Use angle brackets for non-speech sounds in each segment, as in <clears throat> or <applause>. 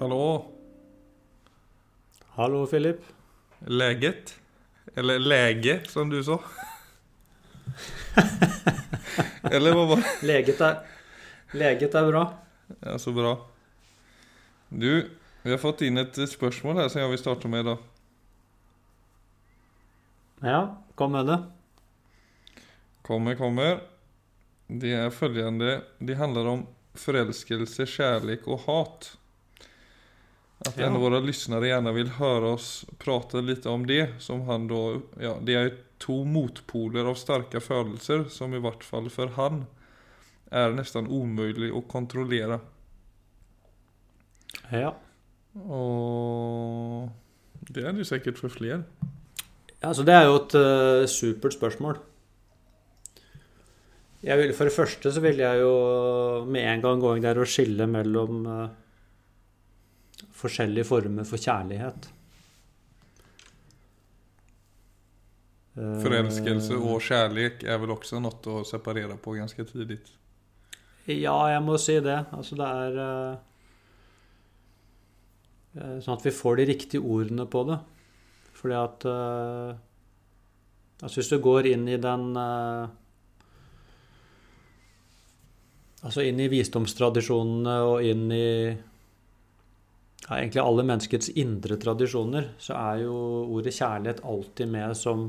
Hallå? Hallo, Philip. Leget? Eller lege, som du så. <laughs> Eller hva var? Leget er, leget er bra. Ja, så bra. Du, vi har fått inn et spørsmål her som jeg vil starte med da. Ja, kom med det. Kommer, kommer. Det er følgende. Det handler om forelskelse, kjærlighet og hat. At Ja. en av våre lyssnare gjerne vil høre oss prate litt om det. Som han då, ja, det er to motpoler av sterke følelser som i hvert fall for han er nesten umulig å kontrollere. Ja. Og det er det sikkert for flere. ja så det er jo et uh, supert spørsmål. Vil, for det første så vil jeg jo med en gang gå inn der og skille mellom eh, forskjellige former for kjærlighet. Eh, Forelskelse og kjærlighet er vel også noe å separere på ganske tidlig. Ja, jeg må si det. Altså det er eh, eh, Sånn at vi får de riktige ordene på det. Fordi at uh, Altså hvis du går inn i den uh, Altså inn i visdomstradisjonene og inn i ja, egentlig alle menneskets indre tradisjoner, så er jo ordet kjærlighet alltid med som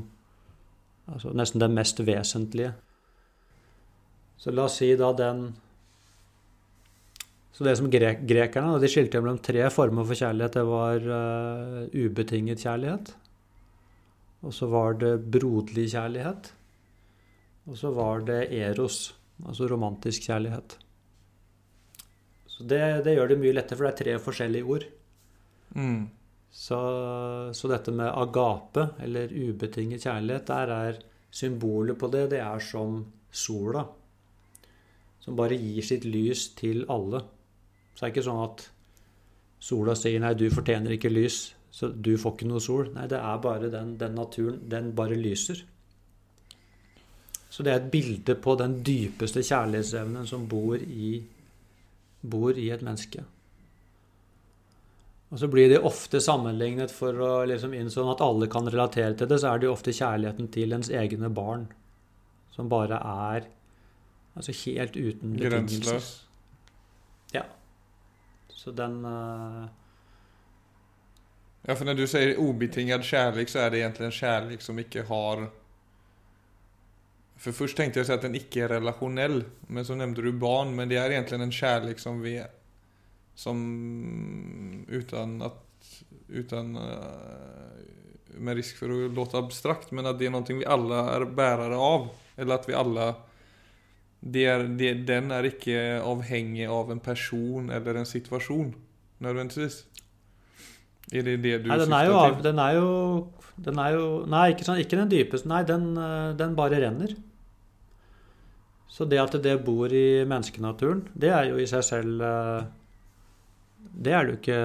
altså nesten det mest vesentlige. Så la oss si da den Så det som grek, grekerne De skilte mellom tre former for kjærlighet. Det var uh, ubetinget kjærlighet. Og så var det broderlig kjærlighet. Og så var det eros, altså romantisk kjærlighet. Så det, det gjør det mye lettere, for det er tre forskjellige ord. Mm. Så, så dette med agape, eller ubetinget kjærlighet, der er symbolet på det, det er som sola. Som bare gir sitt lys til alle. Så det er ikke sånn at sola sier 'nei, du fortjener ikke lys', så du får ikke noe sol. Nei, det er bare den, den naturen. Den bare lyser. Så det er et bilde på den dypeste kjærlighetsevnen som bor i, bor i et menneske. Og så blir de ofte sammenlignet for å liksom innså at alle kan relatere til det, så er det jo ofte kjærligheten til ens egne barn som bare er altså helt uten betingelser. Grenseløs. Ja. Så den uh... Ja, for når du sier ubetinget kjærlighet, så er det egentlig en kjærlighet som ikke har For først tenkte jeg å si at den ikke er relasjonell, men så nevnte du barn. Men det er egentlig en kjærlighet som vi Som uten at Uten eh, Med risk for å låte abstrakt, men at det er noe vi alle er bærere av. Eller at vi alle det er, det, Den er ikke avhengig av en person eller en situasjon, nødvendigvis. Er det det du Nei, den er jo, av- den er jo, den er jo Nei, ikke, sånn, ikke den dypeste. Nei, den, eh, den bare renner. Så det at det bor i menneskenaturen, det er jo i seg selv eh, Det er det jo ikke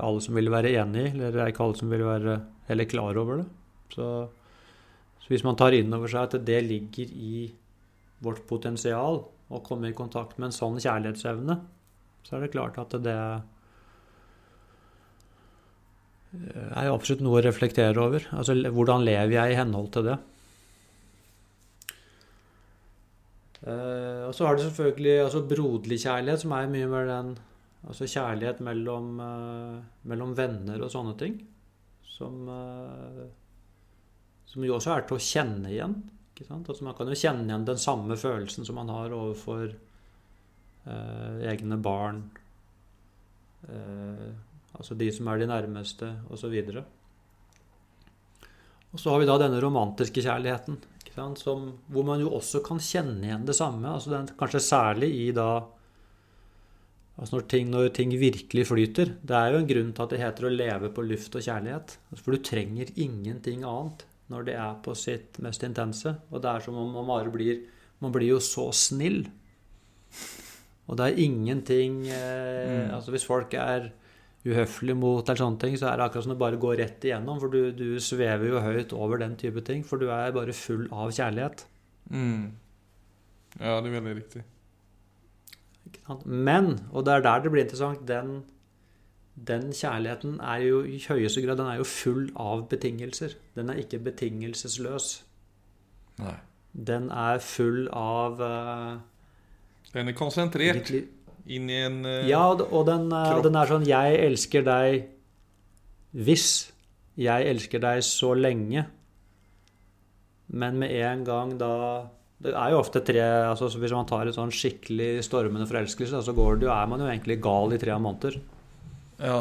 alle som vil være enig i, eller det er ikke alle som vil være heller klar over det. Så, så hvis man tar inn over seg at det ligger i vårt potensial å komme i kontakt med en sånn kjærlighetsevne, så er det klart at det er jo absolutt noe å reflektere over. Altså, hvordan lever jeg i henhold til det? Og så har det selvfølgelig altså, broderlig kjærlighet, som er mye mer den Altså kjærlighet mellom, eh, mellom venner og sånne ting. Som, eh, som jo også er til å kjenne igjen. Ikke sant? Altså, man kan jo kjenne igjen den samme følelsen som man har overfor eh, egne barn. Eh, altså de som er de nærmeste, osv. Og, og så har vi da denne romantiske kjærligheten? Som, hvor man jo også kan kjenne igjen det samme. Altså den, kanskje særlig i da altså når, ting, når ting virkelig flyter. Det er jo en grunn til at det heter å leve på luft og kjærlighet. Altså, For du trenger ingenting annet når det er på sitt mest intense. Og det er som om man bare blir Man blir jo så snill. Og det er ingenting eh, Mm. Altså hvis folk er uhøflige mot eller sånne ting, så er det akkurat som du bare går rett igjennom. For du, du svever jo høyt over den type ting, for du er bare full av kjærlighet. Mm. Ja, det er veldig riktig. Men, og det er der det blir interessant, den den kjærligheten er jo i høyeste grad den er jo full av betingelser. Den er ikke betingelsesløs. Nei. Den er full av uh, Den er konsentrert inn i en uh, Ja, og den, uh, den, er sånn Jeg elsker deg hvis jeg elsker deg så lenge. Men med en gang da Det er jo ofte tre altså Hvis man tar en sånn skikkelig stormende forelskelse, så går det jo, er man jo egentlig gal i tre måneder. Ja.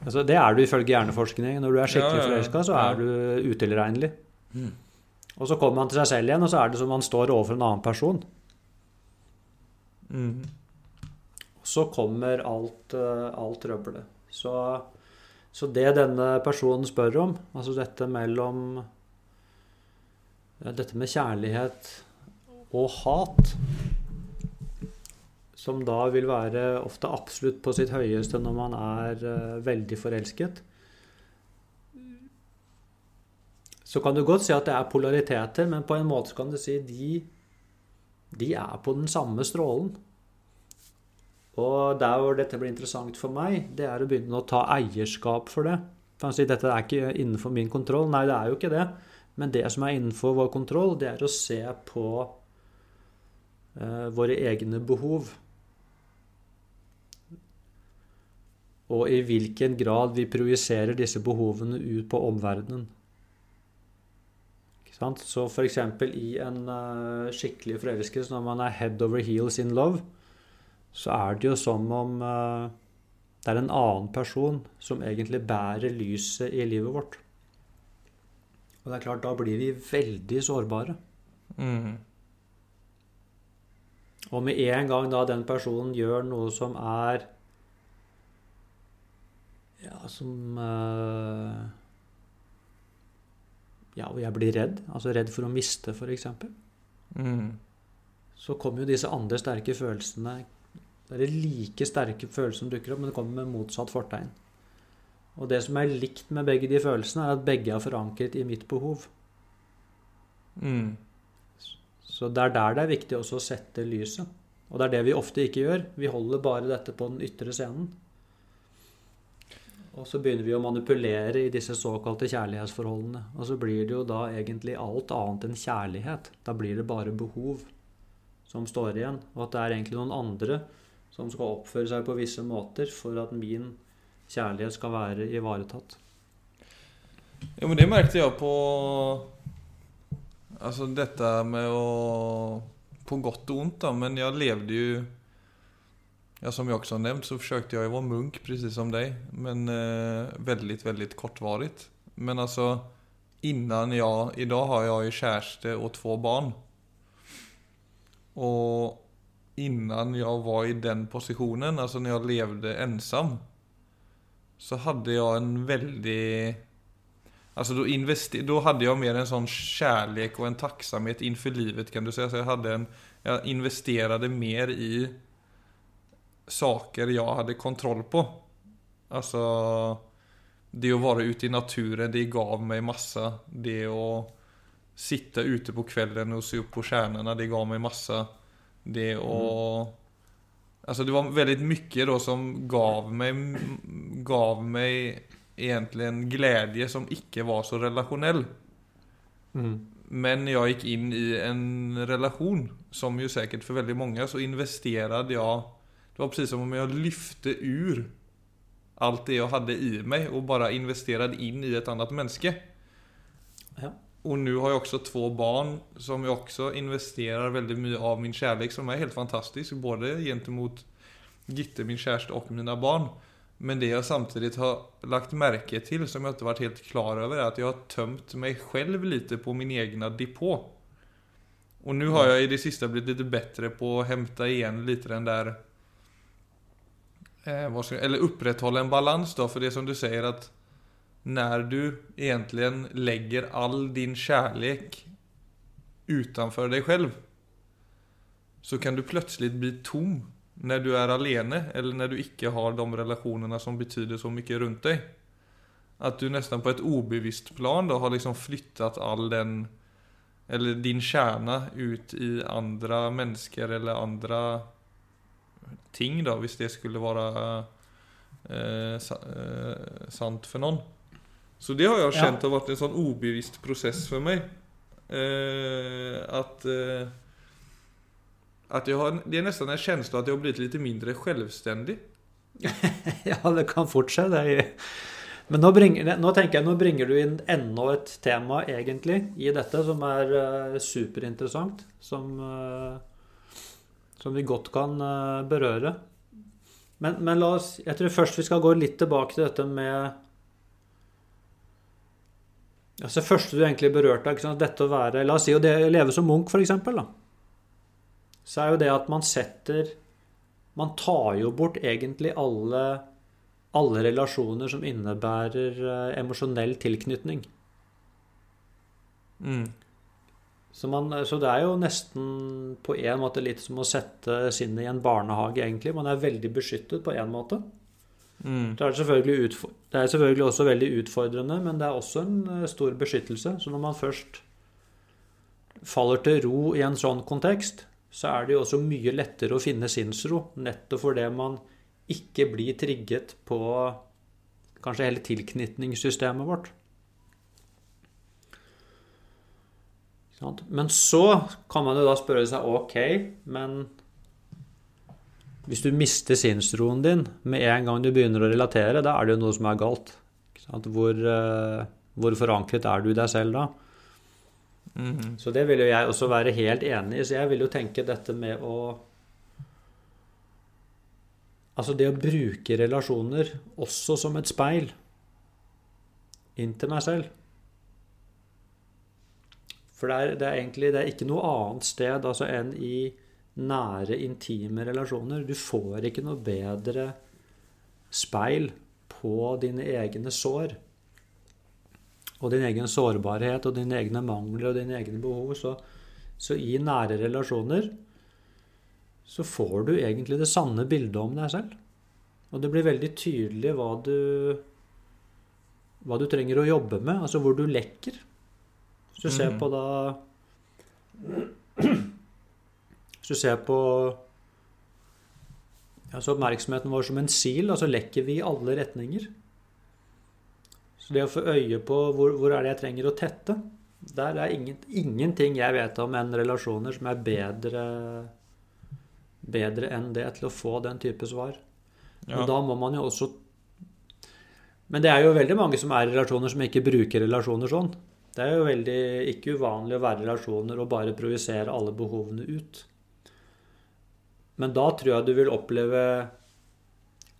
Altså, det er du ifølge hjerneforskning. Når du er skikkelig ja, ja, ja. forelska, så er du utilregnelig. Mm. Og så kommer man til seg selv igjen, og så er det som man står overfor en annen person. Mm. Så kommer alt, uh, alt trøbbelet. Så, så, det denne personen spør om, altså dette mellom Dette med kjærlighet og hat som da vil være ofte absolutt på sitt høyeste når man er uh, veldig forelsket. Så kan du godt si at det er polariteter, men på en måte kan du si de, de er på den samme strålen. Og der hvor dette blir interessant for meg, det er å begynne å ta eierskap for det. For si, Dette er ikke innenfor min kontroll. Nei, det er jo ikke det. Men det som er innenfor vår kontroll, det er å se på uh, våre egne behov. og i hvilken grad vi projiserer disse behovene ut på omverdenen. Så f.eks. i en uh, skikkelig forelskelse, når man er head over heels in love, så er det jo som om uh, det er en annen person som egentlig bærer lyset i livet vårt. Og det er klart, da blir vi veldig sårbare. Mm. Og med en gang da den personen gjør noe som er ja, som uh, Ja, hvor jeg blir redd. Altså redd for å miste, f.eks. Mm. Så kommer jo disse andre sterke følelsene Det er like sterke følelser som dukker opp, men det kommer med motsatt fortegn. Og det som er likt med begge de følelsene, er at begge er forankret i mitt behov. Mm. Så det er der det er viktig også å sette lyset. Og det er det vi ofte ikke gjør. Vi holder bare dette på den ytre scenen. Og så begynner vi å manipulere i disse såkalte kjærlighetsforholdene. Og så blir det jo da egentlig alt annet enn kjærlighet. Da blir det bare behov som står igjen. Og at det er egentlig noen andre som skal oppføre seg på visse måter for at min kjærlighet skal være ivaretatt. Ja, men det merket jeg på Altså dette med å På godt og vondt, da. Men jeg levde jo Ja, som jeg også har nevnt, så forsøkte jeg å være munk precis som deg, Men eh, veldig, veldig kortvarig. Men altså innan jeg I dag har jeg jo kjæreste og två barn. Och innan jag var i den positionen, alltså när jag levde ensam. Så hade jag en veldig Alltså då, invester då hade mer en sån kärlek och en tacksamhet inför livet kan du säga. Så jag, hade en, jag investerade mer i saker jag hade kontroll på. Alltså, det att vara ute i naturen, det gav mig massa. Det att sitta ute på kvällen och se upp på stjärnorna, det gav mig massa. Det å Mm. Alltså det var väldigt mycket då som gav mig, gav mig egentligen glädje som ikke var så relationell. Mm. Men jeg gikk inn i en relation, som ju säkert för väldigt många, så investerade jeg det var precis som om jeg lyfte ur alt det jeg hadde i meg og bare investerade inn i et annet menneske. Ja. Och nu har jag också två barn som jag också investerar väldigt mycket av min kärlek som är helt fantastisk. Både gentemot Gitte, min kärste och mina barn. Men det jag samtidigt har lagt märke till som jag inte varit helt klar över är att jag har tömt mig själv lite på min egna depå. Och nu har jag i det sista blivit lite bättre på att hämta igen lite den där eh, ska, eller upprätthålla en balans för det som du säger att när du egentligen lägger all din kärlek utanför dig själv så kan du plötsligt bli tom när du är alene eller när du ikke har de relationerna som betyder så mycket runt dig. Att du nästan på ett obevisst plan då har liksom flyttat all den eller din kärna ut i andra människor eller andra ting, da, hvis det skulle være eh, eh, sant for noen. Så det har jeg kjent har vært en sånn ubevisst prosess for meg. Eh, at eh, at jeg har, Det er nesten en känsla at jeg har blitt litt mindre selvstendig. <laughs> Ja, det kan fort skje. Men nå, bringer, nå tenker jeg, nå bringer du inn enda et tema egentlig i dette som er uh, superinteressant. Som, som vi godt kan berøre. Men, men la oss Jeg tror først vi skal gå litt tilbake til dette med Altså Det første du egentlig berørte, ikke sant? dette å være La oss si å leve som munk, f.eks. Så er jo det at man setter Man tar jo bort egentlig alle, alle relasjoner som innebærer eh, emosjonell tilknytning. Mm. Så, man, så det er jo nesten på en måte litt som å sette sinnet i en barnehage, egentlig. Man er veldig beskyttet på en måte. Mm. Det er, det er selvfølgelig også veldig utfordrende, men det er også en eh, stor beskyttelse. Så når man først faller til ro i en sånn kontekst, så er det jo også mye lettere å finne sinnsro, nettopp fordi man ikke blir trigget på kanskje hele tilknytningssystemet vårt. Men så kan man jo da spørre seg ok, men hvis du mister sinnsroen din med en gang du begynner å relatere, da er det jo noe som er galt. Hvor, eh, hvor forankret er du i deg selv da? Mhm. Så det vil jo jeg også være helt enig i. Så jeg vil jo tenke dette med å Altså det å bruke relasjoner også som et speil inn til meg selv. For det er, det er egentlig det er ikke noe annet sted altså, enn i nære, intime relasjoner. Du får ikke noe bedre speil på dine egne sår og din egen sårbarhet og dine egne mangler og dine egne behov. Så, så i nære relasjoner så får du egentlig det sanne bildet om deg selv. Og det blir veldig tydelig hva du hva du trenger å jobbe med, altså hvor du lekker. Hvis du ser Mhm. på da Hvis du ser på altså oppmerksomheten vår som en sil, altså lekker vi i alle retninger. Så det å få øye på hvor, hvor er det jeg trenger å tette Der er ingen, ingenting jeg vet om enn relasjoner som er bedre bedre enn det til å få den type svar. Ja. Og da må man jo også Men det er jo veldig mange som er i relasjoner som ikke bruker relasjoner sånn. Det er jo veldig ikke uvanlig å være i relasjoner og bare projisere alle behovene ut. Men da tror jeg du vil oppleve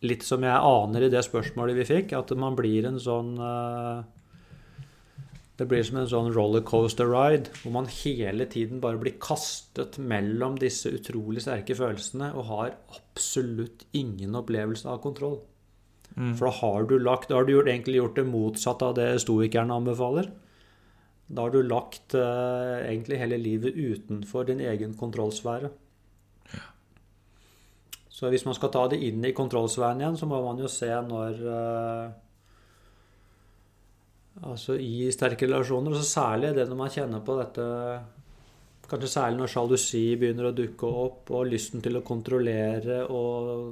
litt som jeg aner i det spørsmålet vi fikk, at man blir en sånn eh, Det blir som en sånn rollercoaster ride, hvor man hele tiden bare blir kastet mellom disse utrolig sterke følelsene og har absolutt ingen opplevelse av kontroll. Mm. For da har du lagt Da har du gjort, egentlig gjort det motsatte av det stoikerne anbefaler. Da har du lagt eh, egentlig hele livet utenfor din egen kontrollsfære. Så hvis man skal ta det inn i kontrollsfæren igjen, så må man jo se når eh, Altså i sterke relasjoner, og så særlig det når man kjenner på dette Kanskje særlig når sjalusi begynner å dukke opp, og lysten til å kontrollere og,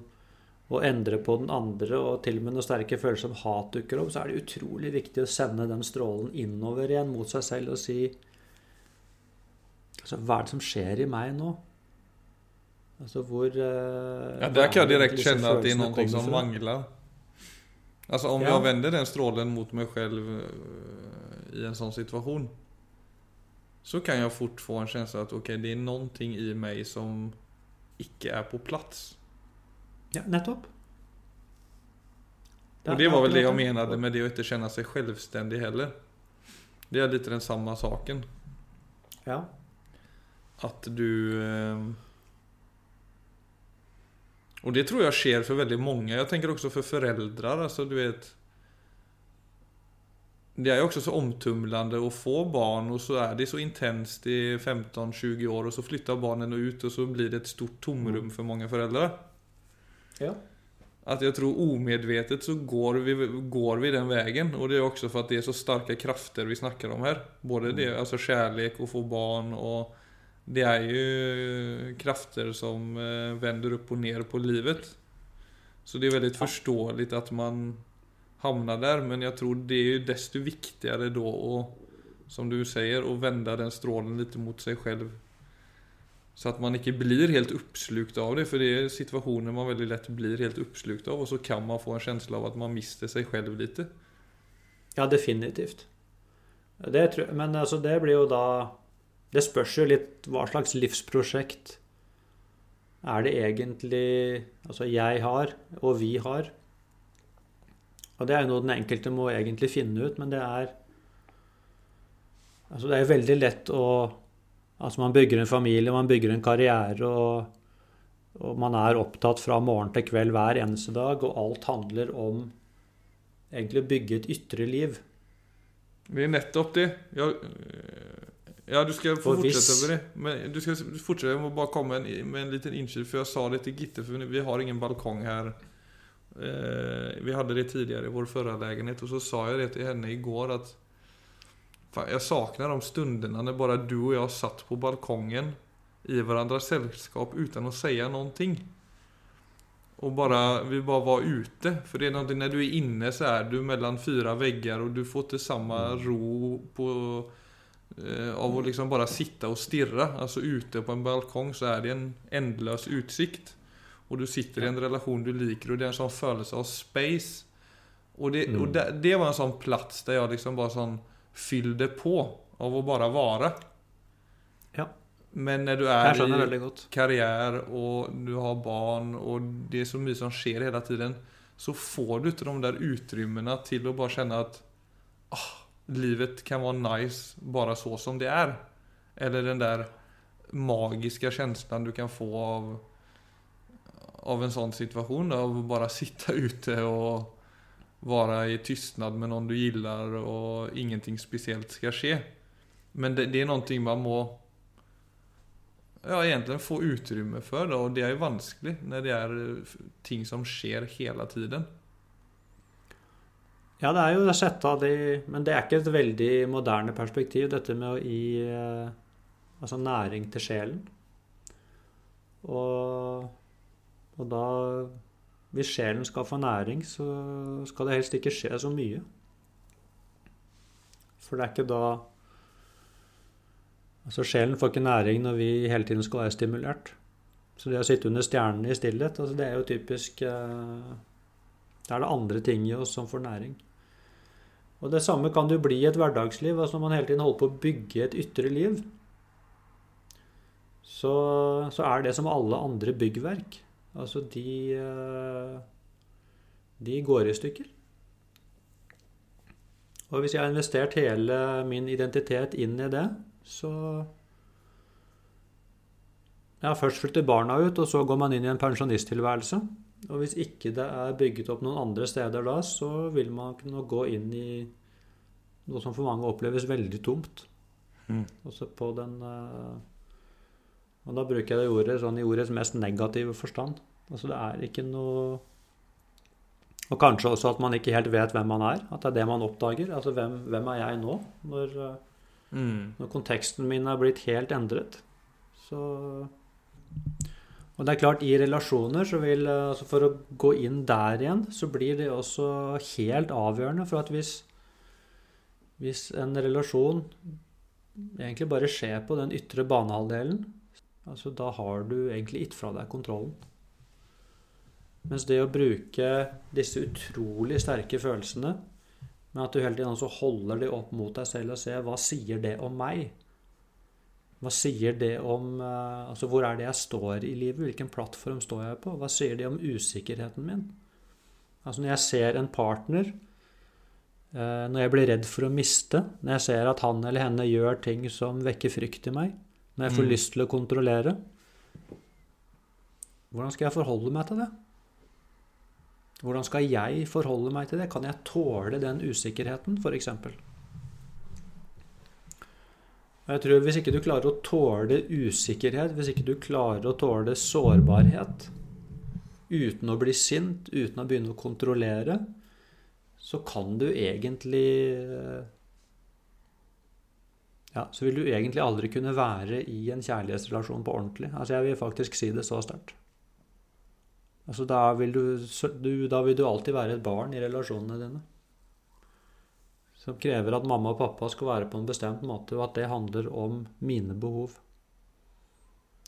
og endre på den andre, og til og med når sterke følelser som hat dukker opp, så er det utrolig viktig å sende den strålen innover igjen mot seg selv og si Altså, hva er det som skjer i meg nå? Altså hvor eh, Ja, der kan jeg direkte kjenne at det er noe som mangler. Altså om Ja. jeg vender den strålen mot meg selv øh, i en sånn situasjon, så kan jeg fort få en følelse at ok, det er noe i meg som ikke er på plass. Ja, nettopp. Og det var vel det jeg mente med det å ikke kjenne seg selvstendig heller. Det er litt den samme saken. Ja. At du eh, Och det tror jeg skjer for veldig mange. Jeg tenker også for foreldre. Alltså, du vet, det er jo også så omtumlende å få barn, og så er det så intenst i 15-20 år, og så flytter barnen ut, og så blir det et stort tomrum for mange foreldre. ja. At jeg tror omedvetet så går vi, går vi den veien, og det er også for at det er så starka krafter vi snakker om her. Både det, altså kärlek å få barn och det är ju krafter som eh, vänder upp och ner på livet. Så det är väldigt förståeligt att man hamnar där. Men jag tror det är ju desto viktigare då att, som du säger, att vända den strålen lite mot sig själv. Så att man inte blir helt uppslukt av det. För det är situationer man väldigt lätt blir helt uppslukt av. Och så kan man få en känsla av att man mister sig själv lite. Ja, definitivt. Det tror, men altså, det blir jo da Det spørs jo litt hva slags livsprosjekt er det egentlig Altså jeg har, og vi har. Og det er jo noe den enkelte må egentlig finne ut, men det er Altså det er jo veldig lett å Altså man bygger en familie, man bygger en karriere, og, og man er opptatt fra morgen til kveld hver eneste dag, og alt handler om egentlig å bygge et ytre liv. Vi er nettopp det. Jag, ja, du skal få fortsette med det. Men du skal fortsette, jeg må bare komme med en, med en liten inkyl. for jeg sa det til Gitte, for vi har ingen balkong her. Eh, vi hadde det tidligere i vår forrige leilighet, og så sa jeg det til henne i går. fan, jeg savner de stundene når bare du og jeg satt på balkongen i varandras selskap uten å si noe. Og bare, vi bare var ute. For det er noe, når du er inne så er du mellom fyra vegger, og du får inte samme ro på, av å liksom bare sitte og stirre. Altså ute på en balkong så er det en endeløs utsikt. Og du sitter i en relasjon du liker og det er en sånn følelse av space. Og det, Mm. og det, det var en sånn plass der jeg liksom bare sånn fyllde på av å bare være. Ja. Men når du er i karriere, og du har barn og det er så mye som skjer hele tiden. Så får du ikke de der utrymmene til å bare kjenne at ah, livet kan vara nice bara så som det är. Eller den där magiska känslan du kan få av, av en sån situation. Av att bara sitta ute och vara i tystnad med någon du gillar och ingenting speciellt ska ske. Men det, det är någonting man må ja, egentligen få utrymme for. Og det er jo vanskelig når det er eh, ting som skjer hele tiden. Ja, det er jo det sjette av de Men det er ikke et veldig moderne perspektiv, dette med å gi eh, altså næring til sjelen. Og, og da Hvis sjelen skal få næring, så skal det helst ikke skje så mye. For det er ikke da Altså, sjelen får ikke næring når vi hele tiden skal være stimulert. Så det å sitte under stjernene i stillhet, altså det er jo typisk eh, Da er det andre ting i oss som får næring. Og det samme kan det jo bli i et hverdagsliv. altså Når man hele tiden holder på å bygge et ytre liv, så, så er det som alle andre byggverk. Altså, de eh, De går i stykker. Og hvis jeg har investert hele min identitet inn i det, så Ja, først flytter barna ut, og så går man inn i en pensjonisttilværelse. Og hvis ikke det er bygget opp noen andre steder da, så vil man kunne gå inn i noe som for mange oppleves veldig tomt. Mm. Også på den eh, Og da bruker jeg det ordet sånn i ordets mest negative forstand. Altså det er ikke noe Og kanskje også at man ikke helt vet hvem man er. At det er det man oppdager. Altså hvem, hvem er jeg nå? Når, eh, Mm. når konteksten min er blitt helt endret. Så Og det er klart, i relasjoner så vil altså For å gå inn der igjen, så blir det også helt avgjørende for at hvis Hvis en relasjon egentlig bare skjer på den ytre banehalvdelen, altså da har du egentlig gitt fra deg kontrollen. Mens det å bruke disse utrolig sterke følelsene men at du hele tiden også holder de opp mot deg selv og ser hva sier det om meg? Hva sier det om eh, Altså, hvor er det jeg står i livet? Hvilken plattform står jeg på? Hva sier det om usikkerheten min? Altså, når jeg ser en partner, eh, når jeg blir redd for å miste, når jeg ser at han eller henne gjør ting som vekker frykt i meg, når jeg får Mm. lyst til å kontrollere Hvordan skal jeg forholde meg til det? Hvordan skal jeg forholde meg til det? Kan jeg tåle den usikkerheten, f.eks.? Jeg tror Hvis ikke du klarer å tåle usikkerhet, hvis ikke du klarer å tåle sårbarhet uten å bli sint, uten å begynne å kontrollere, så kan du egentlig Ja, så vil du egentlig aldri kunne være i en kjærlighetsrelasjon på ordentlig. Altså, jeg vil faktisk si det så sterkt. Altså, da vil du, du, da vil du alltid være et barn i relasjonene dine. Som krever at mamma og pappa skal være på en bestemt måte, og at det handler om mine behov.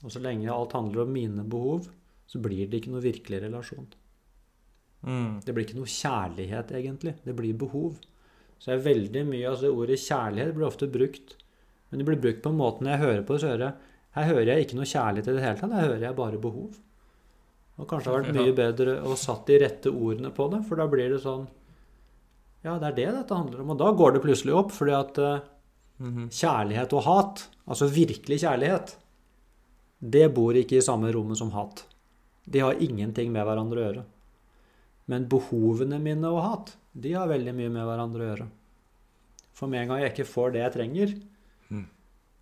Og så lenge alt handler om mine behov, så blir det ikke noe virkelig relasjon. Mm. Det blir ikke noe kjærlighet, egentlig. Det blir behov. Så er veldig mye altså Ordet kjærlighet blir ofte brukt, men det blir brukt på en måte når jeg hører på det, så hører jeg her hører jeg ikke noe kjærlighet i det hele tatt. Her hører jeg bare behov. Og kanskje det har vært mye bedre å satt de rette ordene på det, for da blir det sånn Ja, det er det dette handler om. Og da går det plutselig opp, fordi at uh, kjærlighet og hat, altså virkelig kjærlighet, det bor ikke i samme rommet som hat. De har ingenting med hverandre å gjøre. Men behovene mine og hat, de har veldig mye med hverandre å gjøre. For med en gang jeg ikke får det jeg trenger, Mm.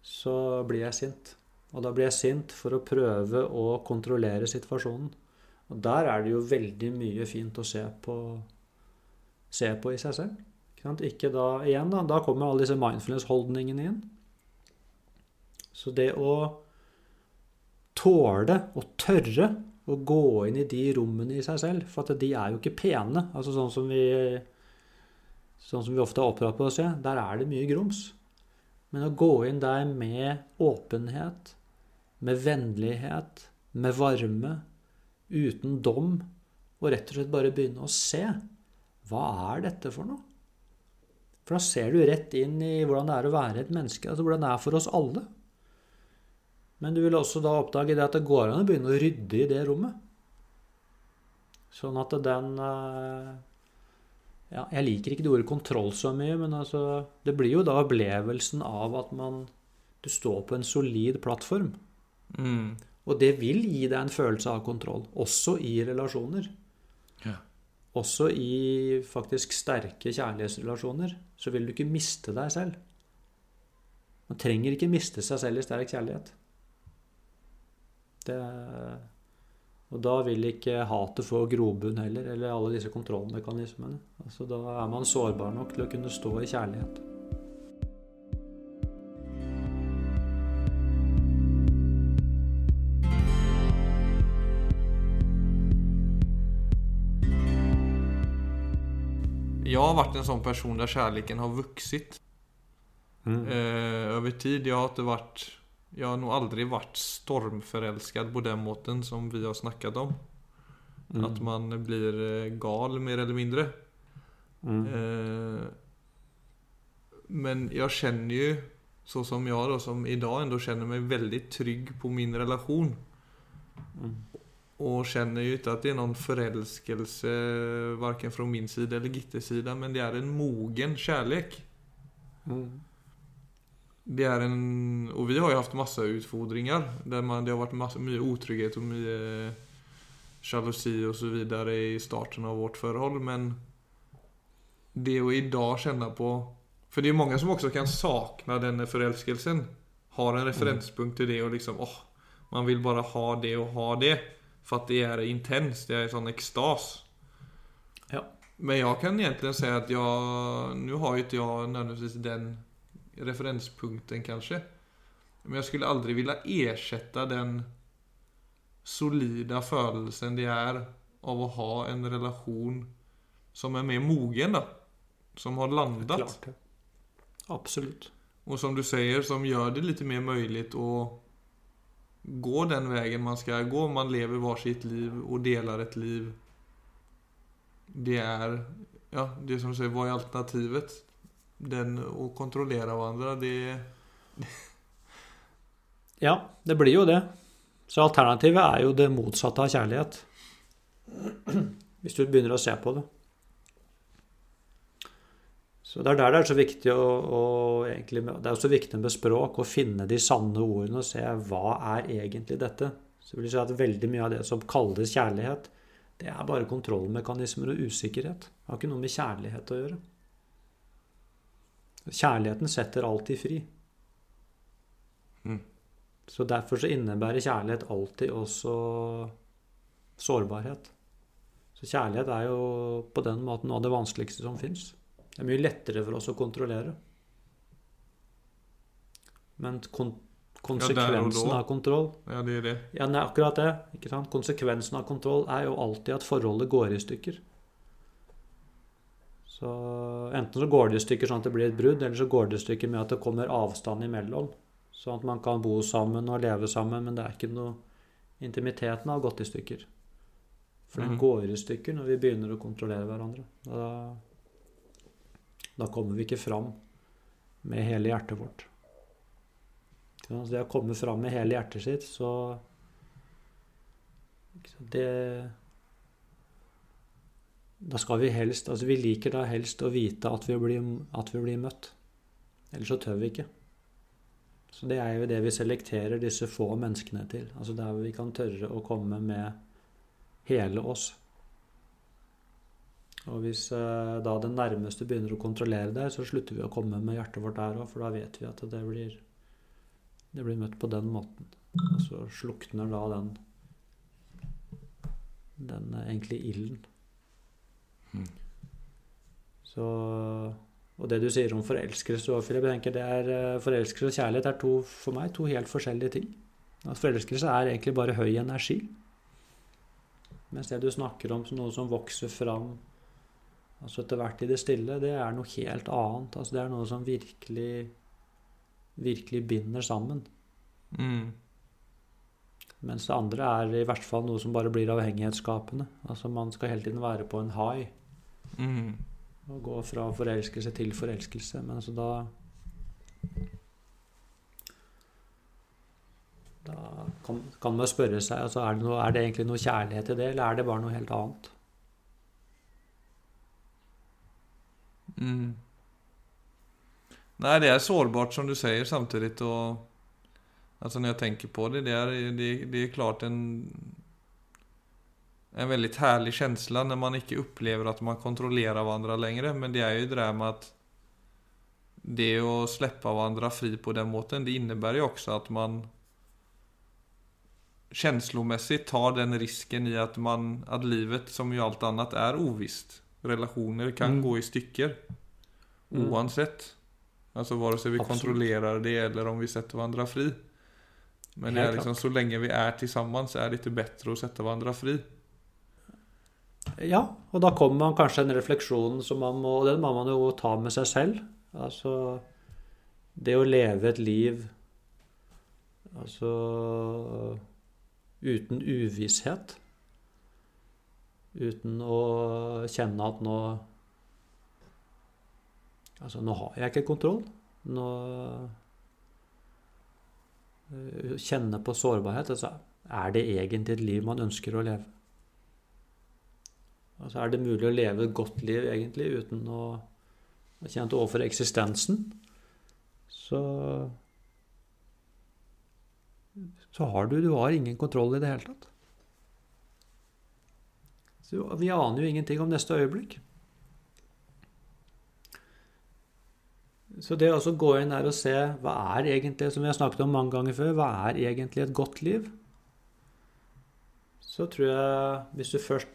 så blir jeg sint. Og da blir jeg sint for å prøve å kontrollere situasjonen. Og der er det jo veldig mye fint å se på, se på i seg selv. Ikke, da igjen, da. Da kommer alle disse mindfulness-holdningene inn. Så det å tåle og tørre å gå inn i de rommene i seg selv, for at de er jo ikke pene. Altså sånn som vi, sånn som vi ofte er oppdratt på å se. Der er det mye grums. Men å gå inn der med åpenhet, med vennlighet, med varme, uten dom, og rett og slett bare begynne å se hva er dette for noe? For da ser du rett inn i hvordan det er å være et menneske, altså hvordan det er for oss alle. Men du vil også da oppdage det at det går an å begynne å rydde i det rommet. Sånn at den eh, ja, Jeg liker ikke det ordet kontroll så mye, men altså, det blir jo da opplevelsen av at man Du står på en solid plattform. Mm. Og det vil gi deg en følelse av kontroll, også i relasjoner. Ja. Også i faktisk sterke kjærlighetsrelasjoner så vil du ikke miste deg selv. Man trenger ikke miste seg selv i sterk kjærlighet. Det, og da vil ikke hatet få grobunn heller, eller alle disse kontrollmekanismene. Altså, da er man sårbar nok til å kunne stå i kjærlighet. Jag har varit en sånn person der kärleken har vuxit Mm. eh, over tid. Jeg har inte varit Jag har nog aldrig varit stormförälskad på den måten som vi har snackat om. Mm. At man blir eh, gal mer eller mindre. Mm. Eh, men jeg kjenner jo, så som jeg da, som i ändå känner mig väldigt trygg på min relation. Mm. Och känner ju inte att det är någon förälskelse varken från min sida eller Gittes sida. Men det är en mogen kärlek. Mm. Det är en, och vi har ju haft massa utfordringer Där man, det har varit massa, mycket otrygghet och mycket jalusi och så vidare i starten av vårt förhåll. Men det att idag känna på... För det är många som också kan sakna den förälskelsen. Har en referenspunkt till det och liksom, åh, man vill bara ha det och ha det. För att det är intenst, det är sån extas. Ja. Men jag kan egentligen säga att jag, nu har ju inte jag nödvändigtvis den referenspunkten kanske. Men jag skulle aldrig vilja ersätta den solida födelsen det är av att ha en relation som är mer mogen då. Som har landat. Klart det. Absolutt. Och som du säger, som gör det lite mer möjligt att gå den vägen man ska gå. Man lever var sitt liv och delar ett liv. Det är, ja, det som du säger, vad är alternativet? Den att kontrollera varandra, det... <laughs> Ja, det blir jo det. Så alternativet er jo det motsatte av kjærlighet. <clears throat> Hvis du begynner å se på det. Så det er der det er så viktig å, å egentlig, Det er så viktig med språk, å finne de sanne ordene og se hva er egentlig dette. Så vil jeg si at veldig mye av det som kalles kjærlighet, det er bare kontrollmekanismer og usikkerhet. Det har ikke noe med kjærlighet å gjøre. Kjærligheten setter alltid fri. Mm. Så derfor så innebærer kjærlighet alltid også sårbarhet. Så kjærlighet er jo på den måten noe av det vanskeligste som fins. Det er mye lettere for oss å kontrollere. Men kon konsekvensen av kontroll Ja, det er det. Ja, det er akkurat det. ikke sant? Konsekvensen av kontroll er jo alltid at forholdet går i stykker. Så enten så går det i stykker sånn at det blir et brudd, eller så går det i stykker med at det kommer avstand imellom. Sånn at man kan bo sammen og leve sammen, men det er ikke noe Intimiteten har gått i stykker. For den Mhm. går i stykker når vi begynner å kontrollere hverandre. Da, da kommer vi ikke fram med hele hjertet vårt. Det å komme fram med hele hjertet sitt, så Det Da skal vi helst Altså, vi liker da helst å vite at vi blir, at vi blir møtt. Ellers så tør vi ikke. Så det er jo det vi selekterer disse få menneskene til. Altså der vi kan tørre å komme med hele oss. Og hvis eh, da den nærmeste begynner å kontrollere deg, så slutter vi å komme med hjertet vårt der òg, for da vet vi at det blir, det blir møtt på den måten. Og så slukner da den den eh, egentlig ilden. Mm. Så og det du sier om forelskelse og Filip, jeg tenker det er, eh, Forelskelse og kjærlighet er to, for meg to helt forskjellige ting. At forelskelse er egentlig bare høy energi. Mens det du snakker om som noe som vokser fram altså etter hvert i det stille, det er noe helt annet. Altså det er noe som virkelig, virkelig binder sammen. Mm. Mens det andre er i hvert fall noe som bare blir avhengighetsskapende. Altså man skal hele tiden være på en high. Mm. Og gå fra forelskelse til forelskelse. Men altså da Da kan, kan man spørre seg altså er, det noe, er det egentlig noe kjærlighet i det, eller er det bare noe helt annet? Mm. Nei, det er sårbart som du sier, samtidig. Og altså, når jeg tenker på det, det er, det, det er klart en En veldig herlig følelse når man ikke opplever at man kontrollerer hverandre lenger. Men det er jo det med at Det å slippe hverandre fri på den måten Det innebærer jo også at man følelsesmessig tar den risken i at, man at livet som jo alt annet, er ovisst Relationer kan Mm. gå i stykker Mm. Altså Alltså vare sig vi Absolutt. kontrollerer det eller om vi setter hverandre fri. Men det er är liksom så lenge vi er sammen, så er det ikke bedre å sette hverandre fri. Ja, og da kommer man kanskje en refleksjon som man må Og den må man jo ta med seg selv. Altså Det å leve et liv altså uten uvisshet. Uten å kjenne at nå Altså, nå har jeg ikke kontroll. Nå øh, Kjenne på sårbarhet. Altså, er det egentlig et liv man ønsker å leve? Altså, er det mulig å leve et godt liv egentlig uten å kjenne til overfor eksistensen? Så så har du Du har ingen kontroll i det hele tatt. Så vi aner jo ingenting om neste øyeblikk. Så det å gå inn der og se hva er egentlig, som vi har snakket om mange ganger før, hva er egentlig et godt liv? Så tror jeg, hvis du først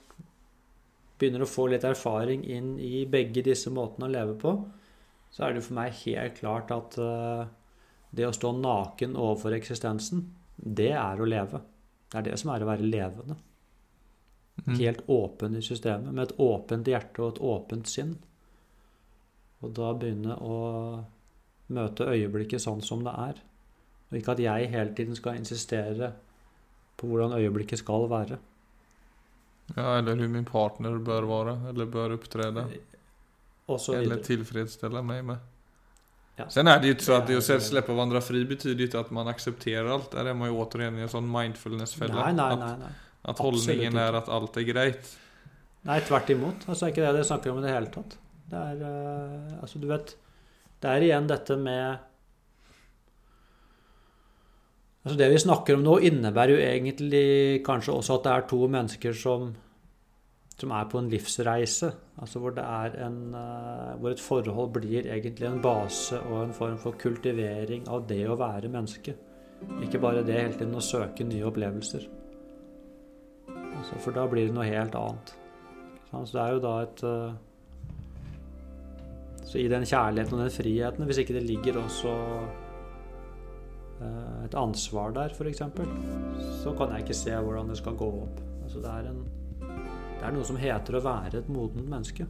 begynner å få litt erfaring inn i begge disse måtene å leve på, så er det for meg helt klart at eh, det å stå naken overfor eksistensen, det er å leve. Det er det som er å være levende. Mm. Helt åpen i systemet, med et åpent hjerte og et åpent sinn. Og da begynne å møte øyeblikket sånn som det er. Og ikke at jeg hele tiden skal insistere på hvordan øyeblikket skal være. Ja, eller hur min partner bør være, eller bør uppträda. Eller tilfredsstille meg med. Ja. Sen är det ju inte så att det att släppa varandra fri betyder inte att man accepterar allt. Där är man ju återigen i en sånn mindfulness-fälla. Nei, nei, nei. Nei. holdningen er at alt är att allt är greit. Nei, tvert imot. Altså, er ikke det det snakker om i det hele tatt. Det er uh, Altså, du vet Det er igjen dette med Altså, det vi snakker om nå, innebærer jo egentlig kanskje også at det er to mennesker som som er på en livsreise. Altså hvor det er en uh, Hvor et forhold blir egentlig en base og en form for kultivering av det å være menneske. Ikke bare det hele tiden å søke nye opplevelser. Altså, for da blir det noe helt annet. Så det er jo da et eh, Så i den kjærligheten og den friheten, hvis ikke det ligger også eh, et ansvar der, f.eks., så kan jeg ikke se hvordan det skal gå opp. Altså det, er en, det er noe som heter å være et modent menneske.